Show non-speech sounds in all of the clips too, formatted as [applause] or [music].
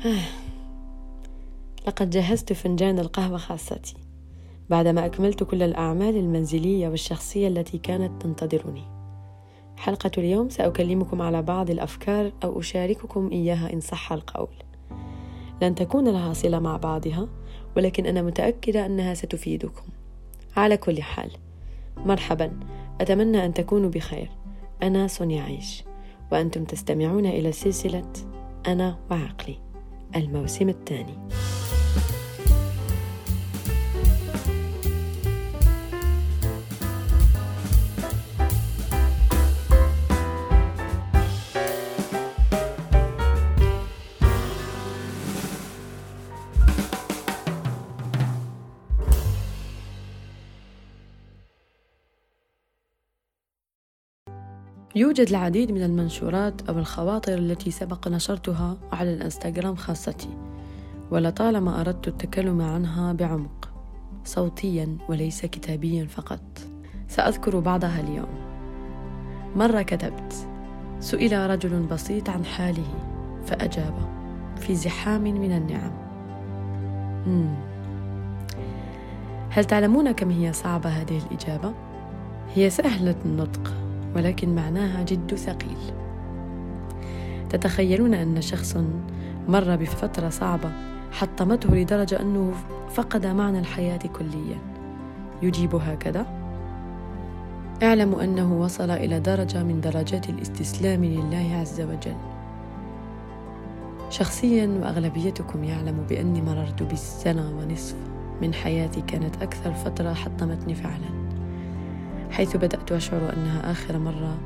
[sighs] لقد جهزت فنجان القهوة خاصتي بعدما أكملت كل الأعمال المنزلية والشخصية التي كانت تنتظرني. حلقة اليوم سأكلمكم على بعض الأفكار أو أشارككم إياها إن صح القول. لن تكون لها صلة مع بعضها ولكن أنا متأكدة أنها ستفيدكم. على كل حال مرحبا. أتمنى أن تكونوا بخير. أنا سونيا عيش وأنتم تستمعون إلى سلسلة أنا وعقلي. الموسم الثاني. يوجد العديد من المنشورات أو الخواطر التي سبق نشرتها على الإنستغرام خاصتي ولطالما أردت التكلم عنها بعمق صوتيا وليس كتابيا فقط سأذكر بعضها اليوم مرة كتبت سئل رجل بسيط عن حاله فأجاب في زحام من النعم مم. هل تعلمون كم هي صعبة هذه الإجابة؟ هي سهلة النطق ولكن معناها جد ثقيل. تتخيلون أن شخص مر بفترة صعبة حطمته لدرجة أنه فقد معنى الحياة كليا. يجيب هكذا اعلموا أنه وصل إلى درجة من درجات الاستسلام لله عز وجل. شخصيا وأغلبيتكم يعلم بأني مررت بالسنة ونصف من حياتي كانت أكثر فترة حطمتني فعلا. حيث بدأت أشعر أنها آخر مرة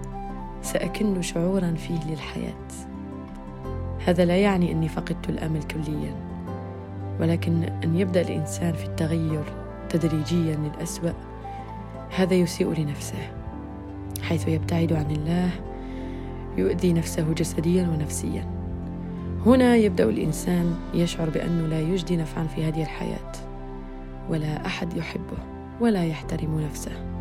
سأكن شعورا فيه للحياة. هذا لا يعني أني فقدت الأمل كليا ولكن أن يبدأ الإنسان في التغير تدريجيا للأسوأ هذا يسيء لنفسه حيث يبتعد عن الله يؤذي نفسه جسديا ونفسيا. هنا يبدأ الإنسان يشعر بأنه لا يجدي نفعا في هذه الحياة ولا أحد يحبه ولا يحترم نفسه.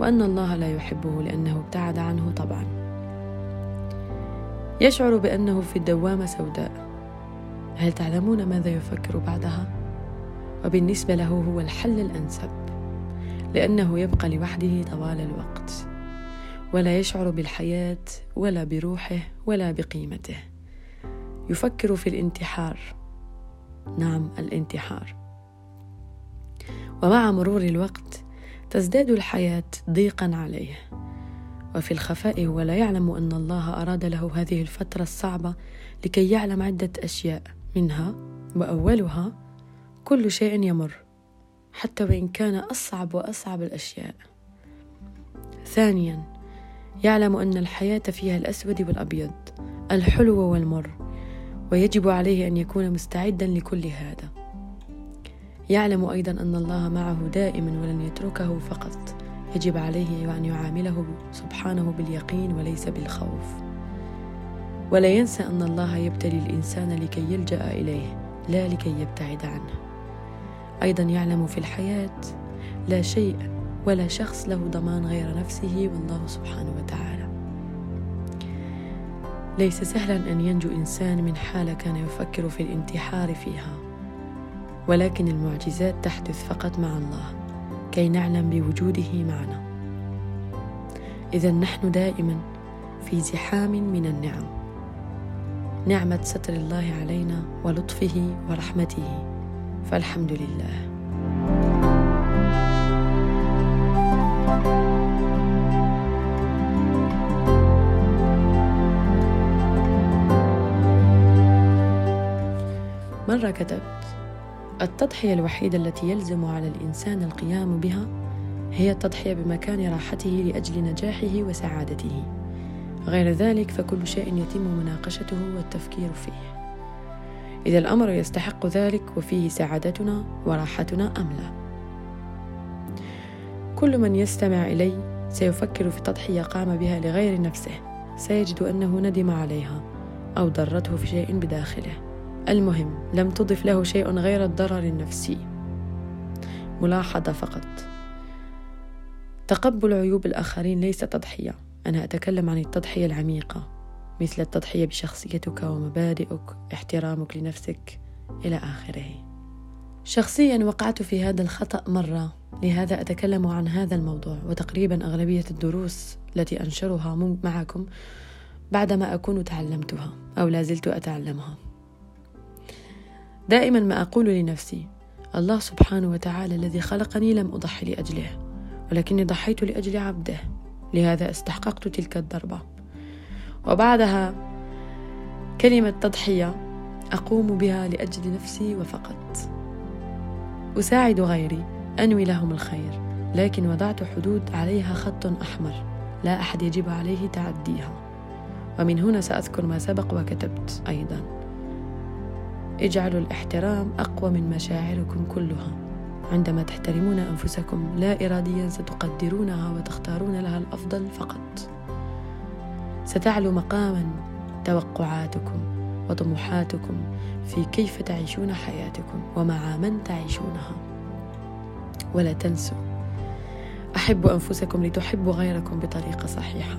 وأن الله لا يحبه لأنه ابتعد عنه طبعا. يشعر بأنه في الدوامة سوداء. هل تعلمون ماذا يفكر بعدها؟ وبالنسبة له هو الحل الأنسب لأنه يبقى لوحده طوال الوقت ولا يشعر بالحياة ولا بروحه ولا بقيمته. يفكر في الانتحار. نعم الانتحار. ومع مرور الوقت تزداد الحياة ضيقا عليه. وفي الخفاء هو لا يعلم أن الله أراد له هذه الفترة الصعبة لكي يعلم عدة أشياء منها وأولها كل شيء يمر حتى وإن كان أصعب وأصعب الأشياء. ثانيا يعلم أن الحياة فيها الأسود والأبيض الحلو والمر ويجب عليه أن يكون مستعدا لكل هذا. يعلم أيضا أن الله معه دائما ولن يتركه فقط. يجب عليه أن يعامله سبحانه باليقين وليس بالخوف. ولا ينسى أن الله يبتلي الإنسان لكي يلجأ إليه لا لكي يبتعد عنه. أيضا يعلم في الحياة لا شيء ولا شخص له ضمان غير نفسه والله سبحانه وتعالى. ليس سهلا أن ينجو إنسان من حالة كان يفكر في الانتحار فيها. ولكن المعجزات تحدث فقط مع الله كي نعلم بوجوده معنا. اذا نحن دائما في زحام من النعم. نعمة ستر الله علينا ولطفه ورحمته. فالحمد لله. مرة كتبت التضحية الوحيدة التي يلزم على الإنسان القيام بها هي التضحية بمكان راحته لأجل نجاحه وسعادته. غير ذلك فكل شيء يتم مناقشته والتفكير فيه. إذا الأمر يستحق ذلك وفيه سعادتنا وراحتنا أم لا؟ كل من يستمع إلي سيفكر في تضحية قام بها لغير نفسه. سيجد أنه ندم عليها أو ضرته في شيء بداخله. المهم لم تضف له شيء غير الضرر النفسي. ملاحظة فقط. تقبل عيوب الآخرين ليس تضحية. أنا أتكلم عن التضحية العميقة. مثل التضحية بشخصيتك ومبادئك احترامك لنفسك إلى آخره. شخصيا وقعت في هذا الخطأ مرة. لهذا أتكلم عن هذا الموضوع وتقريبا أغلبية الدروس التي أنشرها معكم بعدما أكون تعلمتها أو لازلت أتعلمها. دائما ما أقول لنفسي الله سبحانه وتعالى الذي خلقني لم أضحي لأجله ولكني ضحيت لأجل عبده لهذا استحققت تلك الضربة. وبعدها كلمة تضحية أقوم بها لأجل نفسي وفقط. أساعد غيري أنوي لهم الخير لكن وضعت حدود عليها خط أحمر لا أحد يجب عليه تعديها. ومن هنا سأذكر ما سبق وكتبت أيضا. اجعلوا الاحترام أقوى من مشاعركم كلها. عندما تحترمون أنفسكم لا إراديا ستقدرونها وتختارون لها الأفضل فقط. ستعلو مقاما توقعاتكم وطموحاتكم في كيف تعيشون حياتكم ومع من تعيشونها. ولا تنسوا أحبوا أنفسكم لتحبوا غيركم بطريقة صحيحة.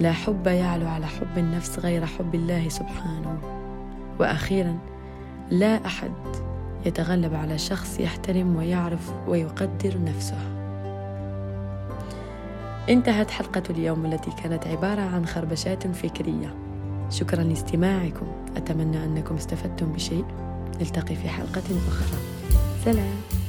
لا حب يعلو على حب النفس غير حب الله سبحانه. وأخيرا لا أحد يتغلب على شخص يحترم ويعرف ويقدر نفسه. انتهت حلقة اليوم التي كانت عبارة عن خربشات فكرية. شكرا لاستماعكم. أتمنى أنكم استفدتم بشيء. نلتقي في حلقة أخرى. سلام.